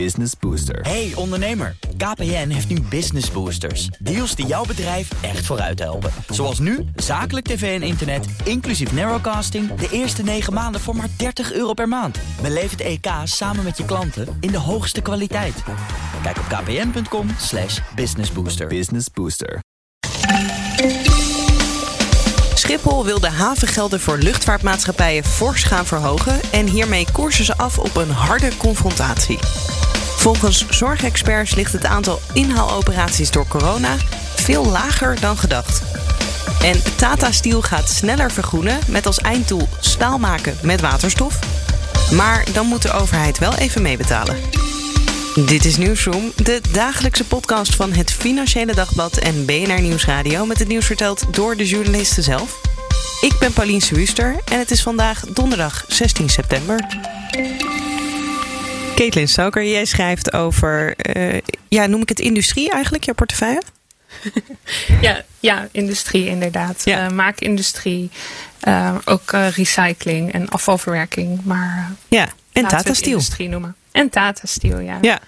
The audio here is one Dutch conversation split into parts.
Business Booster. Hey ondernemer, KPN heeft nu Business Boosters. Deals die jouw bedrijf echt vooruit helpen. Zoals nu, zakelijk tv en internet, inclusief narrowcasting... de eerste 9 maanden voor maar 30 euro per maand. Beleef het EK samen met je klanten in de hoogste kwaliteit. Kijk op kpn.com slash businessbooster. Business Booster. Schiphol wil de havengelden voor luchtvaartmaatschappijen fors gaan verhogen en hiermee koersen ze af op een harde confrontatie. Volgens zorgexperts ligt het aantal inhaaloperaties door corona veel lager dan gedacht. En Tata Steel gaat sneller vergroenen met als einddoel staal maken met waterstof. Maar dan moet de overheid wel even meebetalen. Dit is Nieuwsroom, de dagelijkse podcast van het Financiële Dagblad en BNR Nieuwsradio met het nieuws verteld door de journalisten zelf. Ik ben Paulien Suuster en het is vandaag donderdag 16 september. Caitlin Stoker, jij schrijft over, uh, ja, noem ik het industrie eigenlijk, jouw portefeuille? ja, ja, industrie inderdaad. Ja. Uh, maakindustrie, uh, ook recycling en afvalverwerking. Maar ja, en Tata Steel. industrie noemen. En Tata Steel, ja. Ja.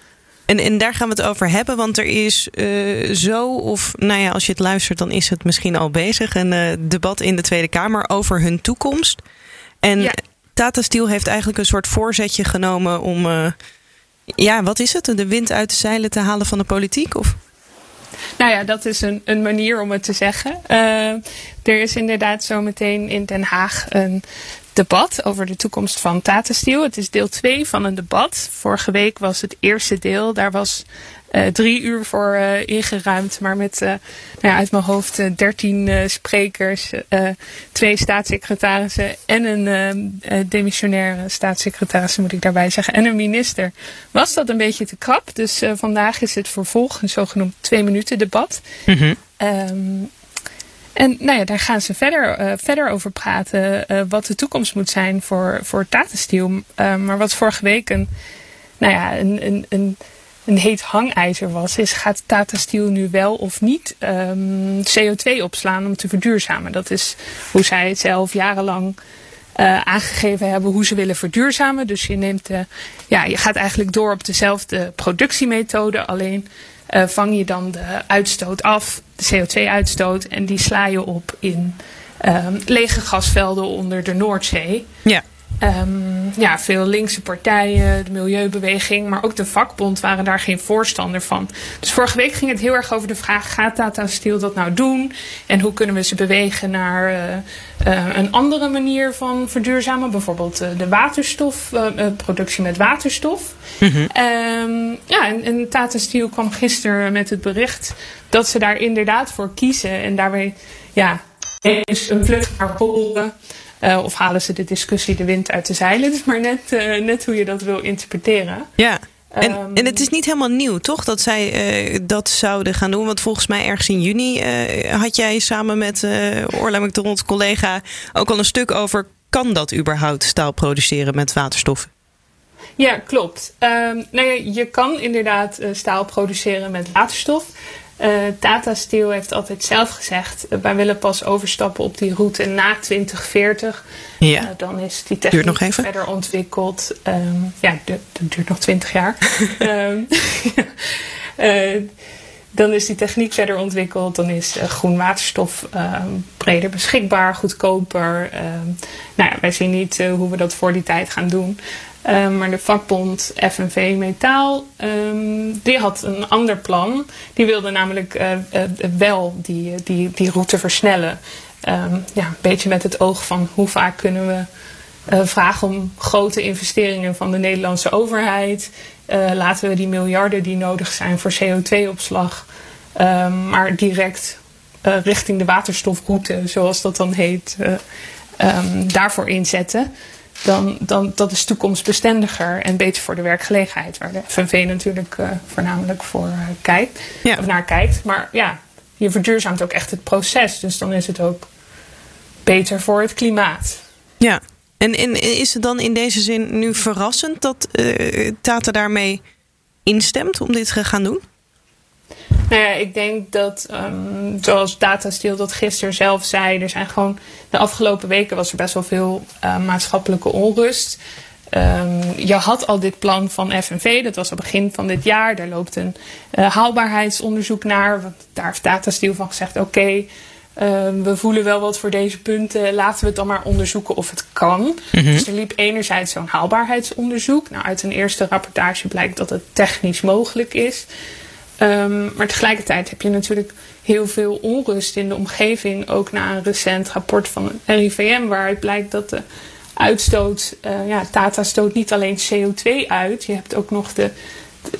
En, en daar gaan we het over hebben, want er is uh, zo, of nou ja, als je het luistert, dan is het misschien al bezig. Een uh, debat in de Tweede Kamer over hun toekomst. En ja. Tata Steel heeft eigenlijk een soort voorzetje genomen om, uh, ja, wat is het? De wind uit de zeilen te halen van de politiek? Of? Nou ja, dat is een, een manier om het te zeggen. Uh, er is inderdaad zometeen in Den Haag een debat over de toekomst van Tata Steel. Het is deel 2 van een debat. Vorige week was het eerste deel. Daar was drie uur voor uh, ingeruimd. Maar met uh, nou ja, uit mijn hoofd dertien sprekers, twee staatssecretarissen en een demissionaire staatssecretaris, moet ik daarbij zeggen, en een minister. Was dat een beetje te krap. Dus vandaag is het vervolg, een zogenoemd twee minuten debat. Mm -hmm. um, en nou ja, daar gaan ze verder, uh, verder over praten. Uh, wat de toekomst moet zijn voor, voor Tata Steel. Uh, maar wat vorige week een, nou ja, een, een, een, een heet hangijzer was, is gaat Tata Steel nu wel of niet um, CO2 opslaan om te verduurzamen? Dat is hoe zij het zelf jarenlang uh, aangegeven hebben hoe ze willen verduurzamen. Dus je neemt de, ja, je gaat eigenlijk door op dezelfde productiemethode, alleen uh, vang je dan de uitstoot af, de CO2-uitstoot, en die sla je op in um, lege gasvelden onder de Noordzee. Ja. Um, ja, veel linkse partijen, de milieubeweging, maar ook de vakbond waren daar geen voorstander van. Dus vorige week ging het heel erg over de vraag: gaat Tata Steel dat nou doen? En hoe kunnen we ze bewegen naar uh, uh, een andere manier van verduurzamen? Bijvoorbeeld uh, de waterstofproductie met waterstof. Mm -hmm. um, ja, en, en Tata Steel kwam gisteren met het bericht dat ze daar inderdaad voor kiezen en daarmee, ja, is een vlucht naar Polen. Uh, of halen ze de discussie de wind uit de zeilen? Het is maar net, uh, net hoe je dat wil interpreteren. Ja. En, um, en het is niet helemaal nieuw, toch? Dat zij uh, dat zouden gaan doen. Want volgens mij ergens in juni had jij samen met Orla McDonald, collega, ook al een stuk over. Kan dat überhaupt staal produceren met waterstof? Ja, klopt. Um, nou ja, je kan inderdaad staal produceren met waterstof. Uh, Tata Steel heeft altijd zelf gezegd: uh, wij willen pas overstappen op die route na 2040. Ja. Uh, dan is die techniek nog even. verder ontwikkeld. Um, ja, dat duurt nog 20 jaar. um, dan is die techniek verder ontwikkeld. Dan is groen waterstof um, breder beschikbaar, goedkoper. nou ja, wij zien niet hoe we dat voor die tijd gaan doen. Um, maar de vakbond FNV Metaal, um, die had een ander plan. Die wilde namelijk uh, uh, wel die, die, die route versnellen. Um, ja, een beetje met het oog van hoe vaak kunnen we uh, vragen om grote investeringen van de Nederlandse overheid. laten we die miljarden die nodig zijn voor CO2-opslag, maar direct richting de waterstofroute, zoals dat dan heet, daarvoor inzetten dan, dan dat is toekomstbestendiger en beter voor de werkgelegenheid. Waar de FNV natuurlijk uh, voornamelijk voor uh, kijkt, ja. of naar kijkt. Maar ja, je verduurzaamt ook echt het proces. Dus dan is het ook beter voor het klimaat. Ja, en, en is het dan in deze zin nu verrassend dat uh, Tata daarmee instemt om dit te gaan doen? Nou ja, ik denk dat, um, zoals Datasteel dat gisteren zelf zei, er zijn gewoon de afgelopen weken was er best wel veel uh, maatschappelijke onrust. Um, je had al dit plan van FNV, dat was al begin van dit jaar. Daar loopt een uh, haalbaarheidsonderzoek naar. Want daar heeft Data Steel van gezegd: oké, okay, uh, we voelen wel wat voor deze punten. Laten we het dan maar onderzoeken of het kan. Mm -hmm. Dus er liep enerzijds zo'n haalbaarheidsonderzoek. Nou, uit een eerste rapportage blijkt dat het technisch mogelijk is. Um, maar tegelijkertijd heb je natuurlijk heel veel onrust in de omgeving. Ook na een recent rapport van RIVM, waaruit blijkt dat de uitstoot, uh, ja, Tata stoot niet alleen CO2 uit. Je hebt ook nog de,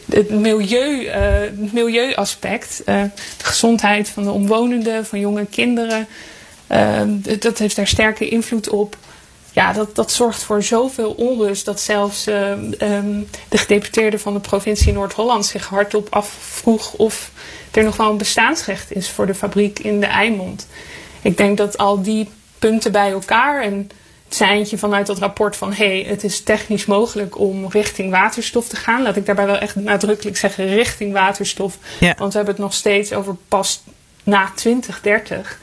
het milieu, het milieuaspect. Uh, de gezondheid van de omwonenden, van jonge kinderen. dat heeft daar sterke invloed op. Ja, dat, dat zorgt voor zoveel onrust dat zelfs um, de gedeputeerde van de provincie Noord-Holland zich hardop afvroeg of er nog wel een bestaansrecht is voor de fabriek in de Eimond. Ik denk dat al die punten bij elkaar en het seintje vanuit dat rapport van hé, hey, het is technisch mogelijk om richting waterstof te gaan. Laat ik daarbij wel echt nadrukkelijk zeggen richting waterstof. Ja. Want we hebben het nog steeds over pas na 2030.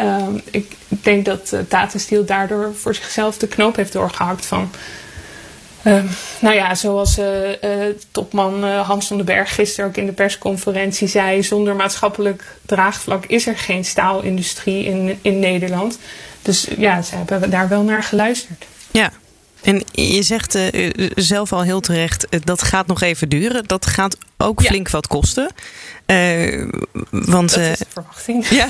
Um, ik denk dat uh, Tata Steel daardoor voor zichzelf de knoop heeft doorgehakt van... Um, nou ja, zoals uh, uh, topman Hans van den Berg gisteren ook in de persconferentie zei... zonder maatschappelijk draagvlak is er geen staalindustrie in, in Nederland. Dus ja, ze hebben daar wel naar geluisterd. Ja, en je zegt uh, zelf al heel terecht, uh, dat gaat nog even duren. Dat gaat ook ja. flink wat kosten. Uh, want, dat is de verwachting. Ja,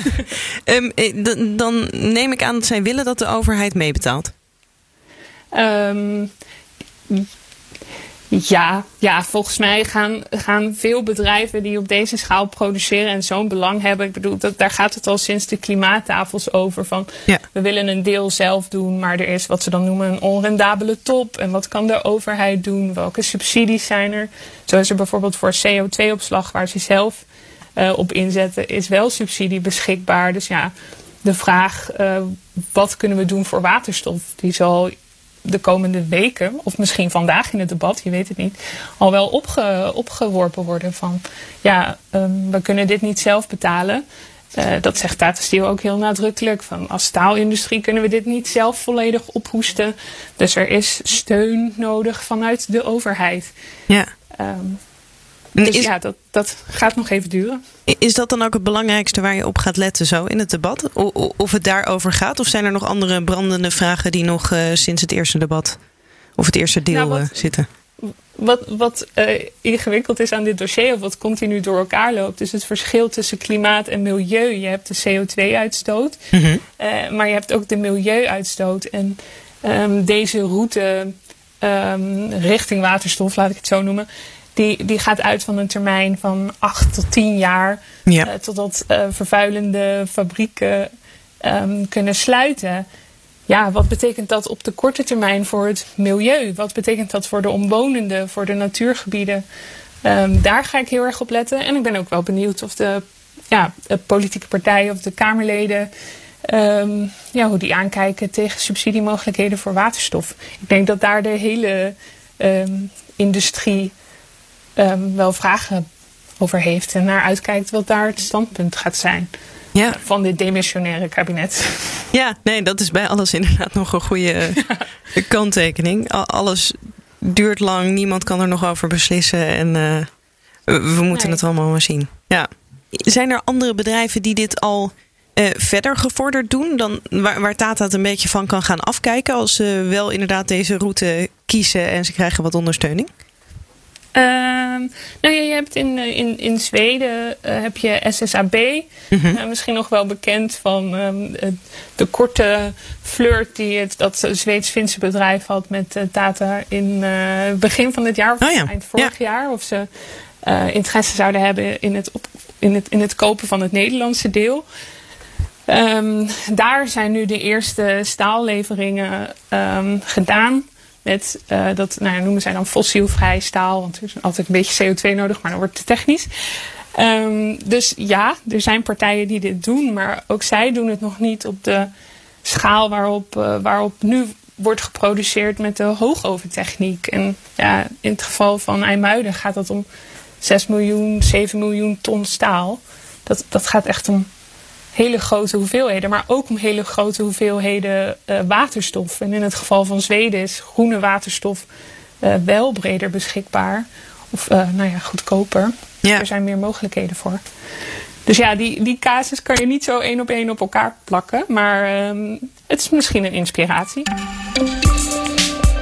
um, dan neem ik aan dat zij willen dat de overheid meebetaalt. Um, ja, ja, volgens mij gaan, gaan veel bedrijven die op deze schaal produceren en zo'n belang hebben. Ik bedoel, dat, daar gaat het al sinds de klimaattafels over. Van ja. we willen een deel zelf doen, maar er is wat ze dan noemen een onrendabele top. En wat kan de overheid doen? Welke subsidies zijn er? Zo is er bijvoorbeeld voor CO2-opslag, waar ze zelf uh, op inzetten, is wel subsidie beschikbaar. Dus ja, de vraag uh, wat kunnen we doen voor waterstof, die zal de komende weken, of misschien vandaag in het debat, je weet het niet, al wel opge, opgeworpen worden van ja, um, we kunnen dit niet zelf betalen. Uh, dat zegt Tata Steel ook heel nadrukkelijk. Van als staalindustrie kunnen we dit niet zelf volledig ophoesten. Dus er is steun nodig vanuit de overheid. Ja. Um, dus is, ja, dat, dat gaat nog even duren. Is dat dan ook het belangrijkste waar je op gaat letten zo in het debat? O, of het daarover gaat? Of zijn er nog andere brandende vragen die nog uh, sinds het eerste debat of het eerste deel nou, wat, uh, zitten? Wat, wat uh, ingewikkeld is aan dit dossier, of wat continu door elkaar loopt, is het verschil tussen klimaat en milieu. Je hebt de CO2-uitstoot, mm -hmm. maar je hebt ook de milieuuitstoot. En um, deze route um, richting waterstof, laat ik het zo noemen, die, die gaat uit van een termijn van 8 tot 10 jaar. Ja. Uh, totdat uh, vervuilende fabrieken um, kunnen sluiten. Ja, wat betekent dat op de korte termijn voor het milieu? Wat betekent dat voor de omwonenden, voor de natuurgebieden? Um, daar ga ik heel erg op letten. En ik ben ook wel benieuwd of de, ja, de politieke partijen of de Kamerleden. Um, ja, hoe die aankijken tegen subsidiemogelijkheden voor waterstof. Ik denk dat daar de hele um, industrie um, wel vragen over heeft en naar uitkijkt wat daar het standpunt gaat zijn. Ja. Van dit demissionaire kabinet. Ja, nee, dat is bij alles inderdaad nog een goede ja. kanttekening. Alles duurt lang, niemand kan er nog over beslissen en uh, we moeten nee. het allemaal maar zien. Ja. Zijn er andere bedrijven die dit al uh, verder gevorderd doen dan waar, waar Tata het een beetje van kan gaan afkijken als ze wel inderdaad deze route kiezen en ze krijgen wat ondersteuning? Uh, nou ja, je hebt in, in, in Zweden uh, heb je SSAB. Mm -hmm. uh, misschien nog wel bekend van um, de korte flirt die het, dat Zweeds-Finse bedrijf had met Tata in het begin van dit jaar, of oh ja. eind vorig ja. jaar. Of ze interesse zouden hebben in het, op, in, het, in het kopen van het Nederlandse deel. Um, daar zijn nu de eerste staalleveringen um, gedaan. Met, uh, dat nou noemen zij dan fossielvrij staal. Want er is altijd een beetje CO2 nodig, maar dan wordt het te technisch. Um, dus ja, er zijn partijen die dit doen. Maar ook zij doen het nog niet op de schaal waarop, uh, waarop nu wordt geproduceerd met de hoogoventechniek. En ja, in het geval van IJmuiden gaat dat om 6 miljoen, 7 miljoen ton staal. Dat, dat gaat echt om hele grote hoeveelheden, maar ook om hele grote hoeveelheden uh, waterstof. En in het geval van Zweden is groene waterstof uh, wel breder beschikbaar. Of uh, nou ja, goedkoper. Ja. Er zijn meer mogelijkheden voor. Dus ja, die, die casus kan je niet zo één op één op elkaar plakken. Maar um, het is misschien een inspiratie.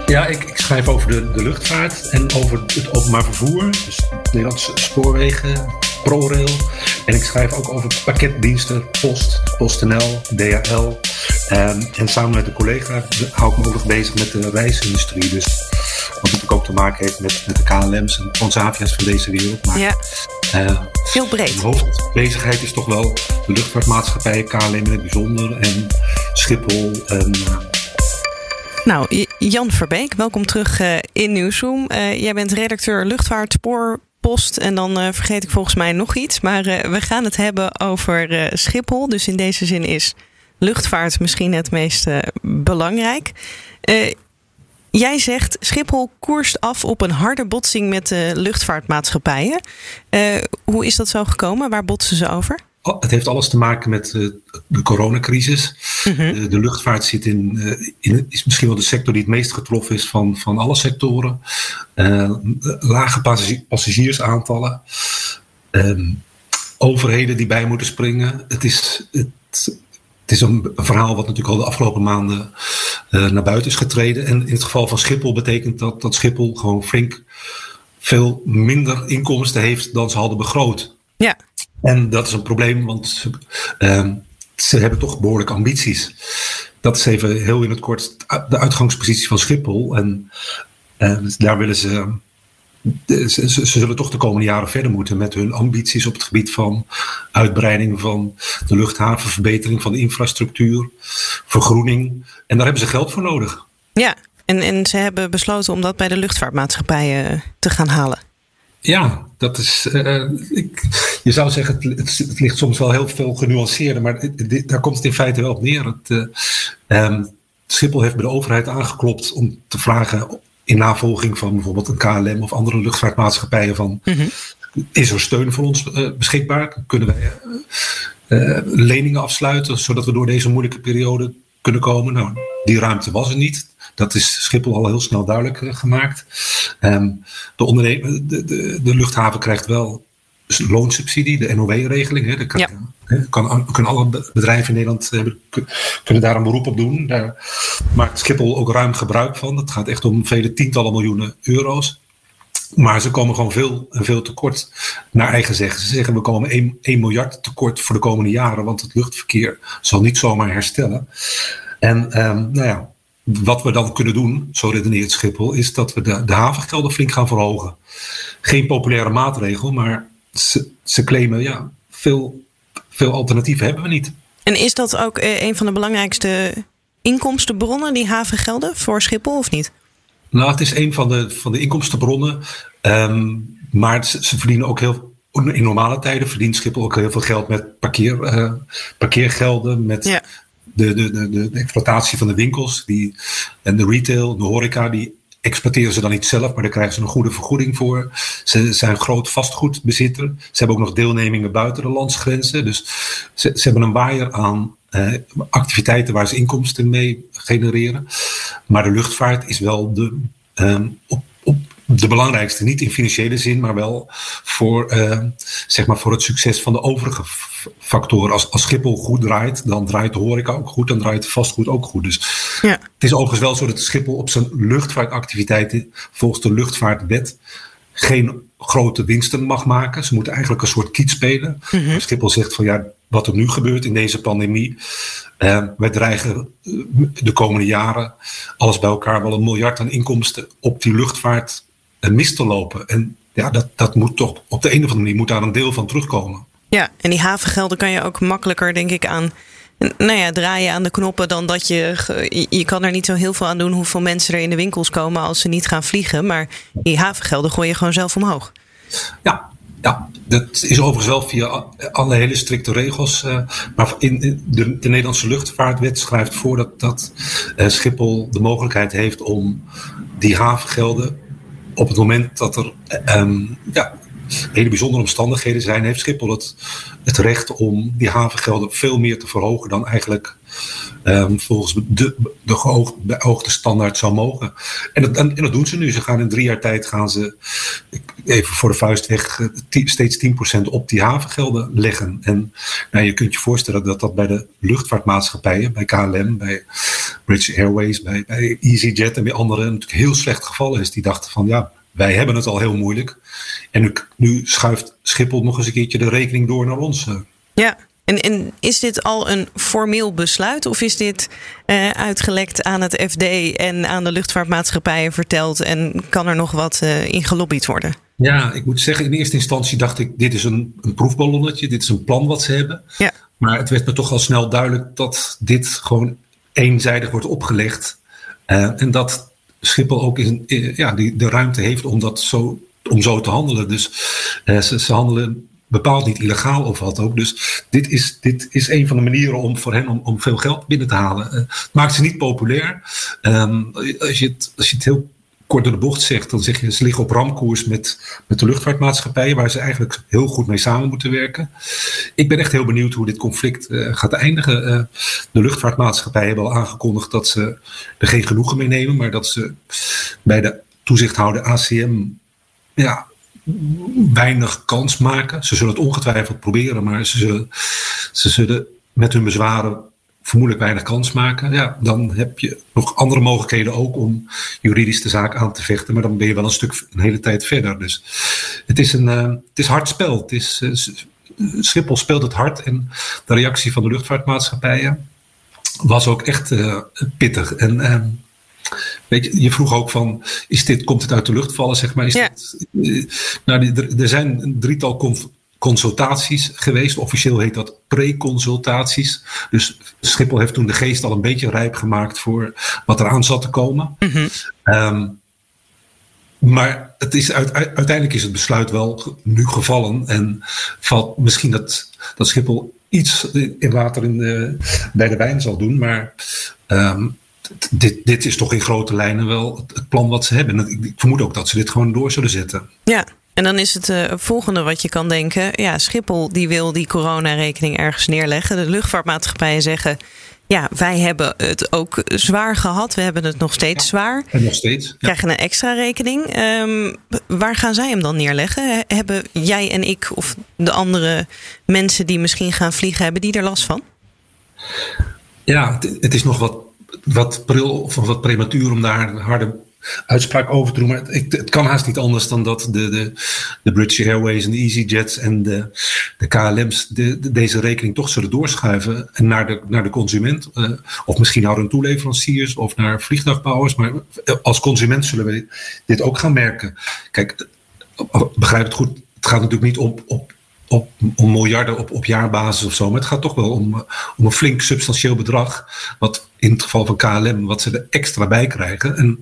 Ja, ik, ik, schrijf over de, de luchtvaart en over het openbaar vervoer. Dus Nederlandse spoorwegen, ProRail. En ik schrijf ook over pakketdiensten, Post, PostNL, DHL. Um, en samen met een collega hou ik me ook nog bezig met de reisindustrie. Dus wat natuurlijk ook te maken heeft met, met de KLM's en Transavia's van deze wereld. Maar, ja. Uh, Heel breed. Mijn hoofdbezigheid is toch wel de luchtvaartmaatschappijen, KLM in het bijzonder en Schiphol. En, uh, nou, Jan Verbeek, welkom terug uh, in Nieuwsroom. Uh, jij bent redacteur luchtvaart, spoor, post en dan uh, vergeet ik volgens mij nog iets. Maar we gaan het hebben over Schiphol. Dus in deze zin is luchtvaart misschien het meest belangrijk. Jij zegt Schiphol koerst af op een harde botsing met de luchtvaartmaatschappijen. Hoe is dat zo gekomen? Waar botsen ze over? Oh, het heeft alles te maken met uh, de coronacrisis. Mm -hmm. uh, de luchtvaart zit in, in, is misschien wel de sector die het meest getroffen is van, van alle sectoren. lage passagiersaantallen. Um, overheden die bij moeten springen. Het is, het, het is een verhaal wat natuurlijk al de afgelopen maanden uh, naar buiten is getreden. En in het geval van Schiphol betekent dat dat Schiphol gewoon flink veel minder inkomsten heeft dan ze hadden begroot. Ja. En dat is een probleem, want ze, uh, ze hebben toch behoorlijke ambities. Dat is even heel in het kort de uitgangspositie van Schiphol. En uh, daar willen ze ze, ze, ze, zullen toch de komende jaren verder moeten met hun ambities op het gebied van uitbreiding van de luchthaven, verbetering van de infrastructuur, vergroening. En daar hebben ze geld voor nodig. Ja, en, en ze hebben besloten om dat bij de luchtvaartmaatschappijen te gaan halen. Ja, dat is. Uh, ik, je zou zeggen, het, het, het, ligt soms wel heel veel genuanceerder, maar daar komt het in feite wel op neer. Het, uh, um, Schiphol heeft bij de overheid aangeklopt om te vragen in navolging van bijvoorbeeld een KLM of andere luchtvaartmaatschappijen van mm -hmm. is er steun voor ons uh, beschikbaar? Kunnen wij uh, uh, leningen afsluiten zodat we door deze moeilijke periode kunnen komen? Nou, die ruimte was er niet. Dat is Schiphol al heel snel duidelijk gemaakt. Um, de, de, de, de luchthaven krijgt wel loonsubsidie, de NOW-regeling. Hè, kan, ja. kan, kunnen alle bedrijven in Nederland hebben, kunnen daar een beroep op doen. Daar maakt Schiphol ook ruim gebruik van. Het gaat echt om vele tientallen miljoenen euro's. Maar ze komen gewoon veel en veel tekort naar eigen zeggen. Ze zeggen we komen 1, 1 miljard tekort voor de komende jaren, want het luchtverkeer zal niet zomaar herstellen. En um, nou ja, wat we dan kunnen doen, zo redeneert Schiphol, is dat we de, de havengelden flink gaan verhogen. Geen populaire maatregel, maar ze, ze claimen, ja, veel, veel alternatieven hebben we niet. En is dat ook uh, een van de belangrijkste inkomstenbronnen, die havengelden, voor Schiphol of niet? Nou, het is een van de, van de inkomstenbronnen. Um, maar ze, ze, verdienen ook heel. In normale tijden verdient Schiphol ook heel veel geld met parkeer, uh, parkeergelden, met ja. de, de, de, de, exploitatie van de winkels die, en de retail, de horeca, die exploiteren ze dan niet zelf, maar daar krijgen ze een goede vergoeding voor. Ze zijn groot vastgoedbezitter. Ze hebben ook nog deelnemingen buiten de landsgrenzen. Dus ze, ze hebben een waaier aan uh, activiteiten waar ze inkomsten mee genereren. Maar de luchtvaart is wel de, um, op, op de belangrijkste, niet in financiële zin, maar wel voor, uh, zeg maar voor het succes van de overige factoren. Als, als Schiphol goed draait, dan draait de horeca ook goed, dan draait vastgoed ook goed. Dus ja. het is overigens wel zo dat Schiphol op zijn luchtvaartactiviteiten volgens de luchtvaartwet geen grote winsten mag maken. Ze moeten eigenlijk een soort kiet spelen. Mm -hmm. Schiphol zegt van ja, wat er nu gebeurt in deze pandemie. Uh, wij dreigen de komende jaren alles bij elkaar wel een miljard aan inkomsten op die luchtvaart mis te lopen. En ja, dat, dat moet toch op de een of andere manier moet daar een deel van terugkomen. Ja, en die havengelden kan je ook makkelijker, denk ik, aan nou ja, draaien aan de knoppen dan dat je. Je kan er niet zo heel veel aan doen hoeveel mensen er in de winkels komen als ze niet gaan vliegen. Maar die havengelden gooi je gewoon zelf omhoog. Ja, ja, dat is overigens wel via alle hele strikte regels. Uh, maar in, de, de, Nederlandse luchtvaartwet schrijft voor dat, dat uh, Schiphol de mogelijkheid heeft om die havengelden op het moment dat er um, ja, hele bijzondere omstandigheden zijn, heeft Schiphol het, recht om die havengelden veel meer te verhogen dan eigenlijk um, volgens de, de geoogde standaard zou mogen. En dat, en, dat doen ze nu. Ze gaan in drie jaar tijd gaan ze, even voor de vuist weg, eh, steeds 10% op die havengelden leggen. En nou, je kunt je voorstellen dat dat bij de luchtvaartmaatschappijen, bij KLM, bij British Airways, bij, bij EasyJet en bij anderen natuurlijk heel slecht gevallen is. Die dachten van ja, wij hebben het al heel moeilijk. En nu, nu schuift Schiphol nog eens een keertje de rekening door naar ons. Ja, en, en, is dit al een formeel besluit of is dit uh, uitgelekt aan het FD en aan de luchtvaartmaatschappijen verteld en kan er nog wat uh, in gelobbyd worden? Ja, ik moet zeggen, in eerste instantie dacht ik, dit is een, een proefballonnetje, dit is een plan wat ze hebben. Ja. Maar het werd me toch al snel duidelijk dat dit gewoon eenzijdig wordt opgelegd. Uh, en dat Schiphol ook in, ja, die, de ruimte heeft om, dat zo, om zo te handelen. Dus ze, ze handelen bepaald niet illegaal of wat ook. Dus dit is, dit is een van de manieren om voor hen om, veel geld binnen te halen. Uh, het maakt ze niet populair. Um, als, je het, als je het heel kort door de bocht zegt, dan zeg je ze liggen op ramkoers met, met de luchtvaartmaatschappijen, waar ze eigenlijk heel goed mee samen moeten werken. Ik ben echt heel benieuwd hoe dit conflict uh, gaat eindigen. Uh, de luchtvaartmaatschappijen hebben al aangekondigd dat ze er geen genoegen mee nemen, maar dat ze bij de toezichthouder ACM ja, weinig kans maken. Ze zullen het ongetwijfeld proberen, maar ze ze zullen met hun bezwaren vermoedelijk weinig kans maken. Ja, dan heb je nog andere mogelijkheden ook om juridisch de zaak aan te vechten. Maar dan ben je wel een stuk een hele tijd verder. Dus het is een uh, het is hard spel. Het is, uh, Schiphol speelt het hard. En de reactie van de luchtvaartmaatschappijen was ook echt uh, pittig. En ehm, Weet je, je vroeg ook van, is dit, komt het uit de lucht vallen, zeg maar? Is ja. dit, nou, er, er zijn een drietal consultaties geweest. Officieel heet dat pre-consultaties. Dus Schiphol heeft toen de geest al een beetje rijp gemaakt voor wat eraan zat te komen. Mm -hmm. um, maar het is uit, uiteindelijk is het besluit wel nu gevallen. En valt misschien dat, dat Schiphol iets in water in de, bij de wijn zal doen. Maar um, dit, dit is toch in grote lijnen wel het plan wat ze hebben. En ik vermoed ook dat ze dit gewoon door zullen zetten. Ja, en dan is het uh, volgende wat je kan denken. Ja, Schiphol die wil die coronarekening ergens neerleggen. De luchtvaartmaatschappijen zeggen... Ja, wij hebben het ook zwaar gehad. We hebben het nog steeds ja, zwaar. En nog steeds. Ja. Krijgen een extra rekening. Um, waar gaan zij hem dan neerleggen? Hebben jij en ik of de andere mensen die misschien gaan vliegen... hebben die er last van? Ja, het, het is nog wat wat pril of wat prematuur om daar een harde uitspraak over te doen. Maar het, het, kan haast niet anders dan dat de, de, de British Airways en de EasyJets en de, de KLM's de, de, deze rekening toch zullen doorschuiven en naar de, naar de consument. Uh, of misschien naar hun toeleveranciers of naar vliegtuigbouwers. Maar als consument zullen we dit ook gaan merken. Kijk, begrijp het goed. Het gaat natuurlijk niet om, op op, om miljarden op, op jaarbasis of zo. Maar het gaat toch wel om, om een flink substantieel bedrag. Wat in het geval van KLM, wat ze er extra bij krijgen. En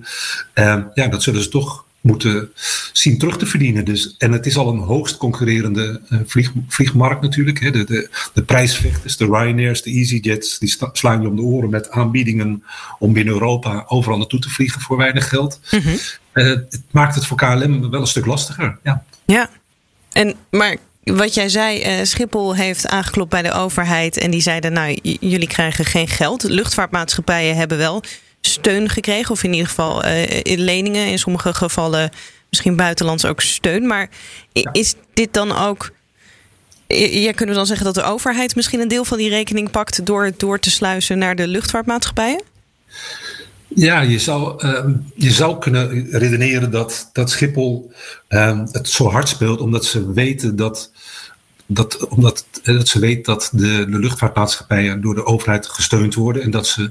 uh, ja, dat zullen ze toch moeten zien terug te verdienen. Dus, en het is al een hoogst concurrerende uh, vlieg, vliegmarkt natuurlijk. Hè. De, de, de prijsvechters, de Ryanairs, de EasyJets, die slaan je om de oren met aanbiedingen om binnen Europa overal naartoe te vliegen voor weinig geld. Mm -hmm. uh, het maakt het voor KLM wel een stuk lastiger. Ja, ja. En, maar wat jij zei, uh, Schiphol heeft aangeklopt bij de overheid en die zeiden: Nou, jullie krijgen geen geld. Luchtvaartmaatschappijen hebben wel steun gekregen, of in ieder geval uh, leningen, in sommige gevallen misschien buitenlands ook steun. Maar is dit dan ook. Ja, kunnen we dan zeggen dat de overheid misschien een deel van die rekening pakt door het door te sluizen naar de luchtvaartmaatschappijen? Ja, je zou, uh, je zou kunnen redeneren dat, dat Schiphol uh, het zo hard speelt omdat ze weten dat, dat, omdat, dat, ze weet dat de, de luchtvaartmaatschappijen door de overheid gesteund worden en dat ze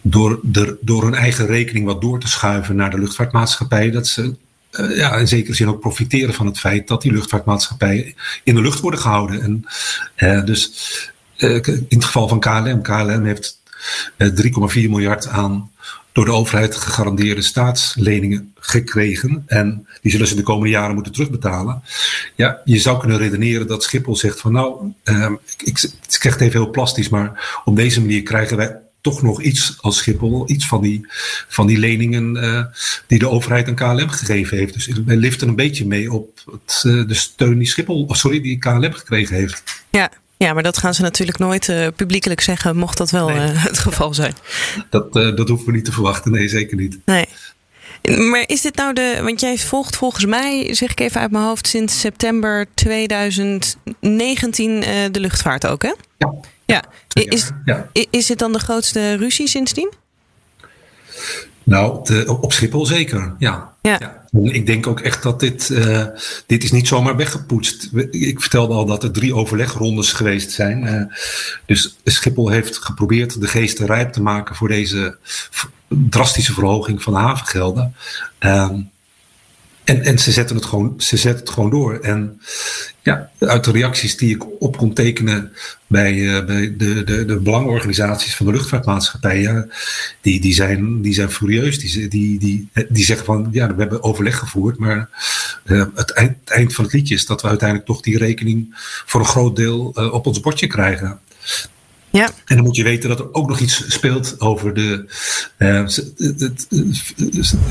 door, de, door hun eigen rekening wat door te schuiven naar de luchtvaartmaatschappijen, dat ze uh, ja, in zekere zin ook profiteren van het feit dat die luchtvaartmaatschappijen in de lucht worden gehouden. En, uh, dus in het geval van KLM, KLM heeft 3,4 miljard aan door de overheid gegarandeerde staatsleningen gekregen. En die zullen ze de komende jaren moeten terugbetalen. Ja, je zou kunnen redeneren dat Schiphol zegt van nou, uh, ik, ik, het even heel plastisch, maar op deze manier krijgen wij toch nog iets als Schiphol, iets van die, van die leningen die de overheid aan KLM gegeven heeft. Dus wij liften een beetje mee op het, de steun die Schiphol, oh, sorry, die KLM gekregen heeft. Ja, ja, maar dat gaan ze natuurlijk nooit uh, publiekelijk zeggen, mocht dat wel uh, het geval zijn. Dat, uh, dat hoeven we niet te verwachten, nee, zeker niet. Nee. Maar is dit nou de. Want jij volgt volgens mij, zeg ik even uit mijn hoofd, sinds september 2019 de luchtvaart ook, hè? Ja. ja. Is, ja. is dit dan de grootste ruzie sindsdien? Nou, de, op Schiphol zeker, ja. ja. Ik denk ook echt dat dit, uh, dit is niet zomaar weggepoetst. Ik vertelde al dat er drie overlegrondes geweest zijn. Uh, dus Schiphol heeft geprobeerd de geesten rijp te maken voor deze drastische verhoging van de havengelden. Uh, en, en ze zetten het gewoon, ze zetten het gewoon door. En ja, uit de reacties die ik op kon tekenen bij, uh, bij de, de, de belangenorganisaties van de luchtvaartmaatschappijen, die, die, zijn, die zijn furieus. Die, die, die, die zeggen van ja, we hebben overleg gevoerd, maar uh, het, eind, eind van het liedje is dat we uiteindelijk toch die rekening voor een groot deel op ons bordje krijgen. Ja. En dan moet je weten dat er ook nog iets speelt over de. Uh, de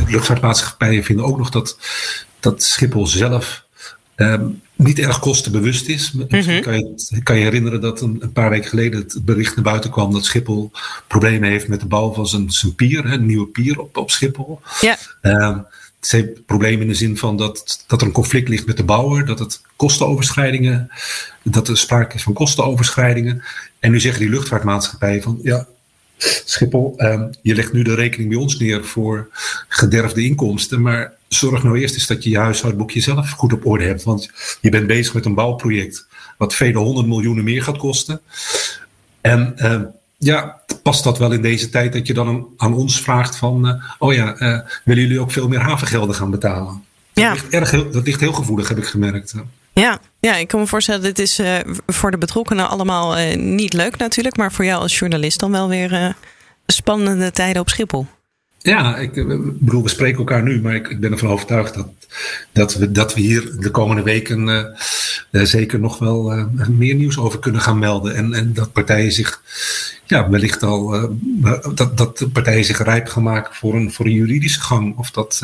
luchtvaartmaatschappijen vinden ook nog dat, dat Schiphol zelf um, niet erg kostenbewust is. Mm -hmm. kan, je, kan je herinneren dat een, een, paar weken geleden het bericht naar buiten kwam dat Schiphol problemen heeft met de bouw van zijn, zijn pier, een nieuwe pier op, op Schiphol. Ja. Um, het heeft problemen in de zin van dat, dat er een conflict ligt met de bouwer, dat het kostenoverschrijdingen, dat er sprake is van kostenoverschrijdingen. En nu zeggen die luchtvaartmaatschappijen van ja, Schiphol, um, je legt nu de rekening bij ons neer voor gederfde inkomsten, maar zorg nou eerst eens dat je je huishoudboekje zelf goed op orde hebt. Want je bent bezig met een bouwproject wat vele honderd miljoenen meer gaat kosten. En uh, ja, past dat wel in deze tijd dat je dan aan ons vraagt van, uh, oh ja, uh, willen jullie ook veel meer havengelden gaan betalen? Ja. Dat, ligt erg, dat ligt heel gevoelig, heb ik gemerkt. Ja, ja, ik kan me voorstellen, dit is uh, voor de betrokkenen allemaal niet leuk natuurlijk, maar voor jou als journalist dan wel weer spannende tijden op Schiphol. Ja, ik bedoel, we spreken elkaar nu, maar ik, ik ben ervan overtuigd dat, dat, we, dat we hier de komende weken uh, zeker nog wel meer nieuws over kunnen gaan melden. En, en dat partijen zich, ja, wellicht al, dat, dat partijen zich rijp gaan maken voor een, voor een juridische gang. Of dat,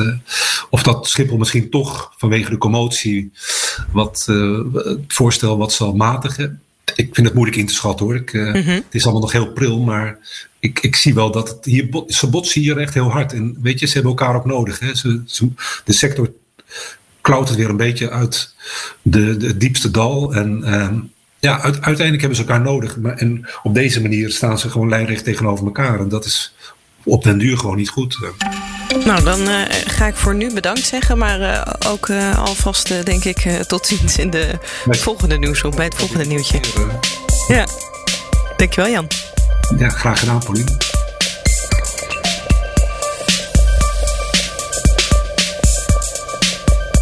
of dat Schiphol misschien toch vanwege de commotie wat, het voorstel wat zal matigen ik vind het moeilijk in te schatten hoor. Ik, uh, mm -hmm. Het is allemaal nog heel pril, maar ik, ik zie wel dat het hier, ze botsen hier echt heel hard. En weet je, ze hebben elkaar ook nodig. Hè. Ze, ze, de sector klautert weer een beetje uit de, de diepste dal. En um, ja, uit, uiteindelijk hebben ze elkaar nodig. Maar, en op deze manier staan ze gewoon lijnrecht tegenover elkaar. En dat is op den duur gewoon niet goed. Nou, dan uh, ga ik voor nu bedankt zeggen. Maar uh, ook uh, alvast, denk ik, tot ziens in de nee. volgende nieuwsgroep. Bij het volgende nieuwtje. Ja, dankjewel Jan. Ja, graag gedaan, Pauline.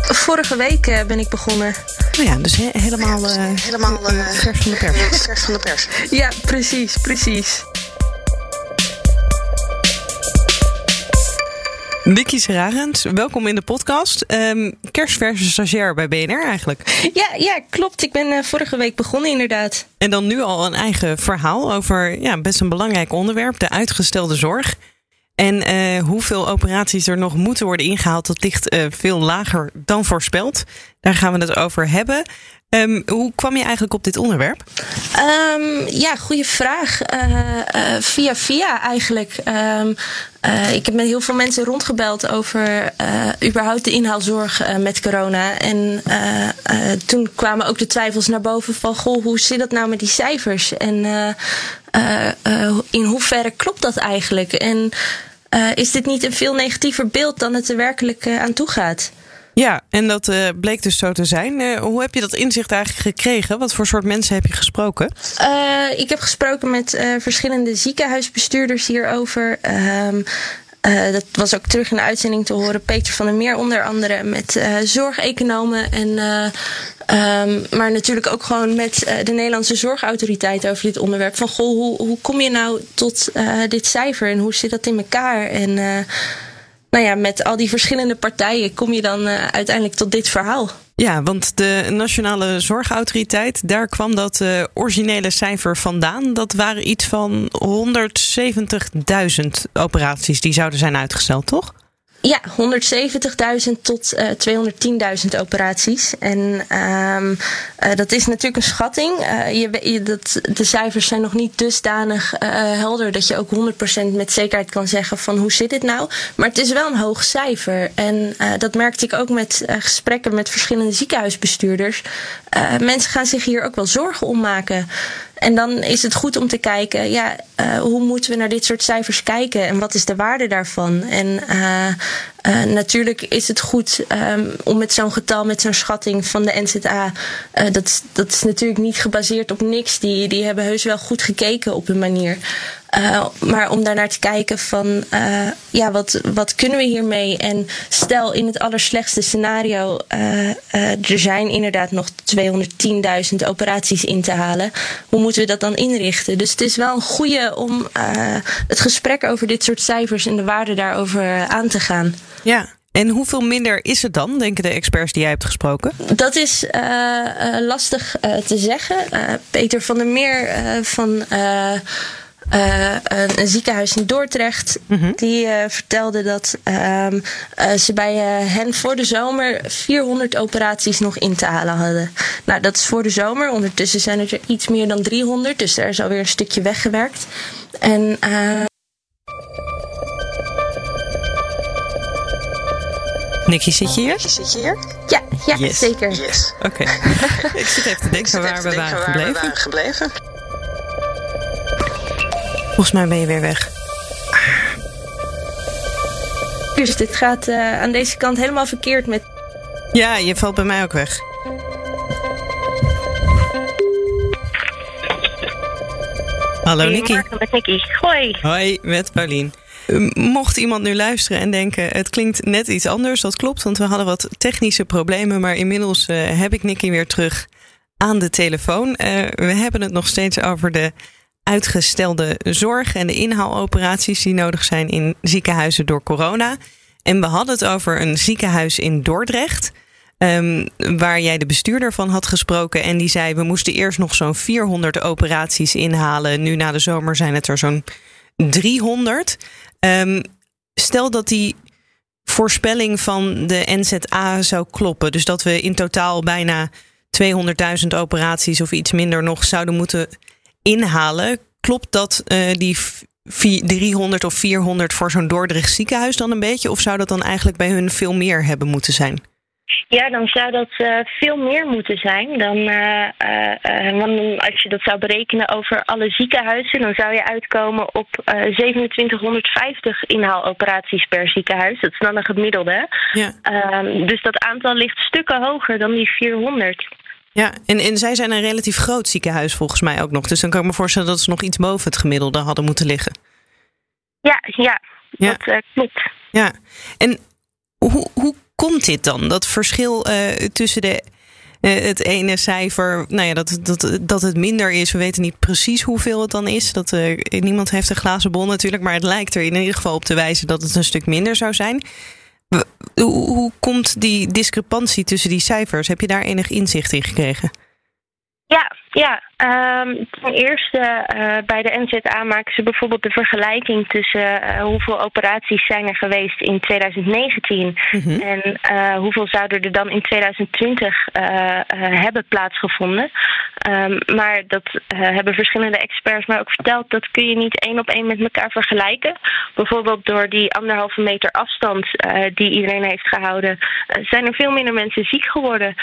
Vorige week ben ik begonnen. Nou ja, dus he helemaal, uh, helemaal uh, vers van de pers. Vers van de pers. Ja, precies, precies. Vicky Serarens, welkom in de podcast. Um, kerstverse stagiair bij BNR eigenlijk. Ja, ja klopt. Ik ben uh, vorige week begonnen inderdaad. En dan nu al een eigen verhaal over ja, best een belangrijk onderwerp, de uitgestelde zorg. En uh, hoeveel operaties er nog moeten worden ingehaald, dat ligt uh, veel lager dan voorspeld. Daar gaan we het over hebben. Um, hoe kwam je eigenlijk op dit onderwerp? Um, ja, goede vraag. Uh, uh, via via eigenlijk. Um, uh, ik heb met heel veel mensen rondgebeld over überhaupt de inhaalzorg met corona. En toen kwamen ook de twijfels naar boven van... goh, hoe zit dat nou met die cijfers? En in hoeverre klopt dat eigenlijk? En is dit niet een veel negatiever beeld dan het er werkelijk aan toe gaat? Ja, en dat uh, bleek dus zo te zijn. Uh, hoe heb je dat inzicht eigenlijk gekregen? Wat voor soort mensen heb je gesproken? Uh, ik heb gesproken met verschillende ziekenhuisbestuurders hierover. Ehm, dat was ook terug in de uitzending te horen. Peter van der Meer onder andere met zorgeconomen. En, um, maar natuurlijk ook gewoon met de Nederlandse zorgautoriteit over dit onderwerp. Van goh, hoe, hoe kom je nou tot dit cijfer en hoe zit dat in elkaar? En nou ja, met al die verschillende partijen kom je dan uh, uiteindelijk tot dit verhaal. Ja, want de Nationale Zorgautoriteit, daar kwam dat uh, originele cijfer vandaan. Dat waren iets van 170.000 operaties die zouden zijn uitgesteld, toch? Ja, 170.000 tot uh, 210.000 operaties. En uh, uh, dat is natuurlijk een schatting. Je, je, dat, de cijfers zijn nog niet dusdanig helder dat je ook 100% met zekerheid kan zeggen van hoe zit het nou. Maar het is wel een hoog cijfer. En dat merkte ik ook met gesprekken met verschillende ziekenhuisbestuurders. mensen gaan zich hier ook wel zorgen om maken. En dan is het goed om te kijken, ja, uh, hoe moeten we naar dit soort cijfers kijken en wat is de waarde daarvan? En uh, uh, natuurlijk is het goed um, om met zo'n getal, met zo'n schatting van de NZA, dat, dat is natuurlijk niet gebaseerd op niks. Die, die hebben heus wel goed gekeken op hun manier. Uh, maar om daarnaar te kijken van, uh, ja, wat, wat kunnen we hiermee? En stel in het allerslechtste scenario, uh, er zijn inderdaad nog 210.000 operaties in te halen. Hoe moeten we dat dan inrichten? Dus het is wel een goede om het gesprek over dit soort cijfers en de waarde daarover aan te gaan. Ja, en hoeveel minder is het dan, denken de experts die jij hebt gesproken? Dat is uh, uh, lastig uh, te zeggen. Peter van der Meer van uh, een, een, ziekenhuis in Dordrecht. Mm -hmm. Die uh, vertelde dat um, uh, ze bij hen voor de zomer 400 operaties nog in te halen hadden. Nou, dat is voor de zomer. Ondertussen zijn er iets meer dan 300. Dus daar is alweer een stukje weggewerkt. En. Nicky, zit je hier? Zit je hier? Ja, ja yes. zeker. Yes. Oké. Okay. Ik zit even te denken waar, we, waren gebleven. Volgens mij ben je weer weg. Dus dit gaat uh, aan deze kant helemaal verkeerd met. Ja, je valt bij mij ook weg. Hallo Nicky. met Nicky. Hoi. Hoi, met Paulien. Mocht iemand nu luisteren en denken, het klinkt net iets anders, dat klopt, want we hadden wat technische problemen, maar inmiddels uh, heb ik Nicky weer terug aan de telefoon. Uh, we hebben het nog steeds over de uitgestelde zorg en de inhaaloperaties die nodig zijn in ziekenhuizen door corona. En we hadden het over een ziekenhuis in Dordrecht. Um, waar jij de bestuurder van had gesproken. En die zei: We moesten eerst nog zo'n 400 operaties inhalen. Nu na de zomer zijn het er zo'n 300. Um, stel dat die voorspelling van de NZA zou kloppen. Dus dat we in totaal bijna 200.000 operaties of iets minder nog zouden moeten inhalen. Klopt dat uh, die 300 of 400 voor zo'n Dordrecht ziekenhuis dan een beetje? Of zou dat dan eigenlijk bij hun veel meer hebben moeten zijn? Ja, dan zou dat uh, veel meer moeten zijn. Dan, uh, want als je dat zou berekenen over alle ziekenhuizen, dan zou je uitkomen op 2750 inhaaloperaties per ziekenhuis. Dat is dan een gemiddelde. Ja. Ehm, dus dat aantal ligt stukken hoger dan die 400. Ja, en, en zij zijn een relatief groot ziekenhuis volgens mij ook nog. Dus dan kan ik me voorstellen dat ze nog iets boven het gemiddelde hadden moeten liggen. Ja, ja, ja. dat uh, klopt. Ja, en hoe, hoe komt dit dan? Dat verschil uh, tussen de, uh, het ene cijfer, nou ja, dat, dat, dat het minder is. We weten niet precies hoeveel het dan is. Dat, niemand heeft een glazen bol natuurlijk, maar het lijkt er in ieder geval op te wijzen dat het een stuk minder zou zijn. Hoe, komt die discrepantie tussen die cijfers? Heb je daar enig inzicht in gekregen? Ja, ja. Um, ten eerste uh, bij de NZA maken ze bijvoorbeeld de vergelijking tussen uh, hoeveel operaties zijn er geweest in 2019 mm-hmm. en uh, hoeveel zouden er dan in 2020 hebben plaatsgevonden. Um, maar dat hebben verschillende experts mij ook verteld. Dat kun je niet één op één met elkaar vergelijken. Bijvoorbeeld door die anderhalve meter afstand die iedereen heeft gehouden, zijn er veel minder mensen ziek geworden.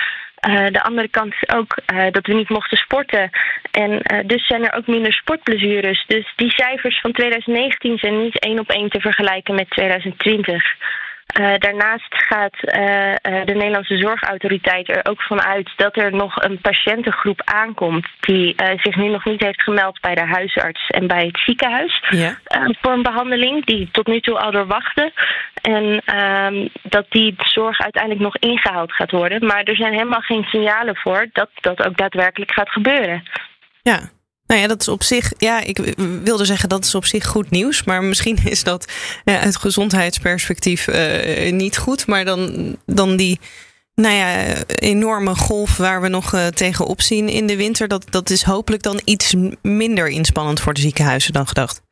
Uh, de andere kant is ook uh, dat we niet mochten sporten. En uh, dus zijn er ook minder sportblessures. Dus die cijfers van 2019 zijn niet één op één te vergelijken met 2020. Uh, daarnaast gaat uh, uh, de Nederlandse Zorgautoriteit er ook van uit dat er nog een patiëntengroep aankomt die zich nu nog niet heeft gemeld bij de huisarts en bij het ziekenhuis ja. voor een behandeling, die tot nu toe al doorwachten. En ehm, dat die zorg uiteindelijk nog ingehaald gaat worden. Maar er zijn helemaal geen signalen voor dat dat ook daadwerkelijk gaat gebeuren. Ja, nou ja, dat is op zich, ja, ik wilde zeggen dat is op zich goed nieuws. Maar misschien is dat ja, uit gezondheidsperspectief uh, niet goed. Maar dan, dan die nou ja, enorme golf waar we nog uh, tegenop zien in de winter. Dat, dat is hopelijk dan iets minder inspannend voor de ziekenhuizen dan gedacht.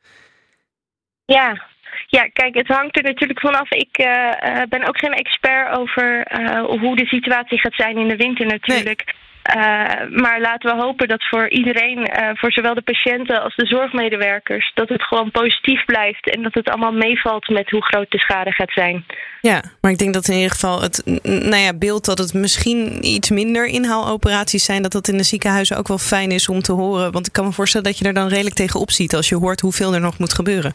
Ja, ja, kijk, het hangt er natuurlijk vanaf. Ik uh, ben ook geen expert over uh, hoe de situatie gaat zijn in de winter natuurlijk. Nee. Uh, maar laten we hopen dat voor iedereen, uh, voor zowel de patiënten als de zorgmedewerkers, dat het gewoon positief blijft en dat het allemaal meevalt met hoe groot de schade gaat zijn. Ja, maar ik denk dat in ieder geval het nou ja, beeld dat het misschien iets minder inhaaloperaties zijn, dat dat in de ziekenhuizen ook wel fijn is om te horen. Want ik kan me voorstellen dat je er dan redelijk tegenop ziet als je hoort hoeveel er nog moet gebeuren.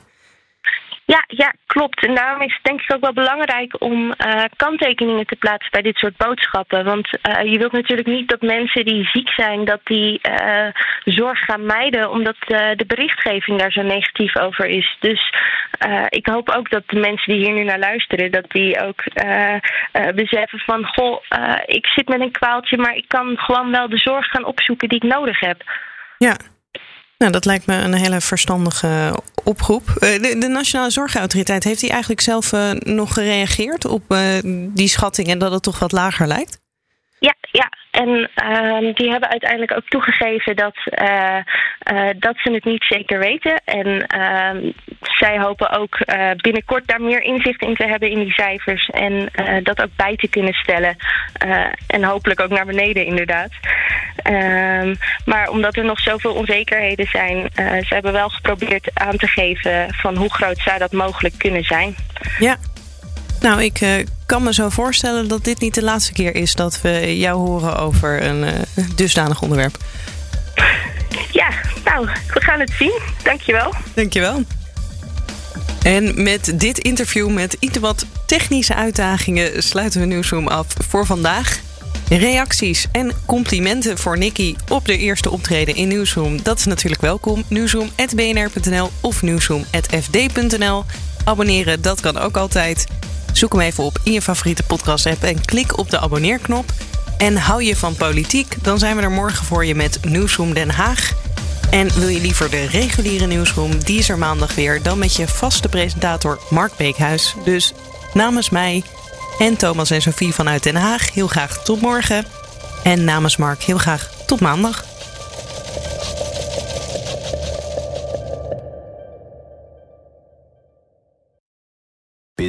Ja, ja, klopt. En daarom is het denk ik ook wel belangrijk om uh, kanttekeningen te plaatsen bij dit soort boodschappen. Want uh, je wilt natuurlijk niet dat mensen die ziek zijn, dat die uh, zorg gaan mijden, omdat de berichtgeving daar zo negatief over is. Dus ik hoop ook dat de mensen die hier nu naar luisteren, dat die ook beseffen van, goh, ik zit met een kwaaltje, maar ik kan gewoon wel de zorg gaan opzoeken die ik nodig heb. Ja, nou, dat lijkt me een hele verstandige oproep. Eh, de, de Nationale Zorgautoriteit, heeft hij eigenlijk zelf uh, nog gereageerd op uh, die schatting en dat het toch wat lager lijkt? Ja, ja. En uh, die hebben uiteindelijk ook toegegeven dat, uh, uh, dat ze het niet zeker weten. En uh, zij hopen ook binnenkort daar meer inzicht in te hebben in die cijfers. En dat ook bij te kunnen stellen. en hopelijk ook naar beneden, inderdaad. Ehm, maar omdat er nog zoveel onzekerheden zijn, ze hebben wel geprobeerd aan te geven van hoe groot zou dat mogelijk kunnen zijn. Ja, nou, ik uh, kan me zo voorstellen dat dit niet de laatste keer is dat we jou horen over een uh, dusdanig onderwerp. Ja, nou, we gaan het zien. Dankjewel. Dankjewel. En met dit interview met iets wat technische uitdagingen sluiten we Nieuwsroom af voor vandaag. Reacties en complimenten voor Nicky op de eerste optreden in Nieuwsroom. Dat is natuurlijk welkom. Nieuwsroom.bnr.nl of nieuwsroom.fd.nl. Abonneren, dat kan ook altijd. Zoek hem even op in je favoriete podcast-app en klik op de abonneerknop. En hou je van politiek, dan zijn we er morgen voor je met Nieuwsroom Den Haag. En wil je liever de reguliere nieuwsroom, die is er maandag weer, dan met je vaste presentator Mark Beekhuis. Dus namens mij en Thomas en Sophie vanuit Den Haag heel graag tot morgen. En namens Mark heel graag tot maandag.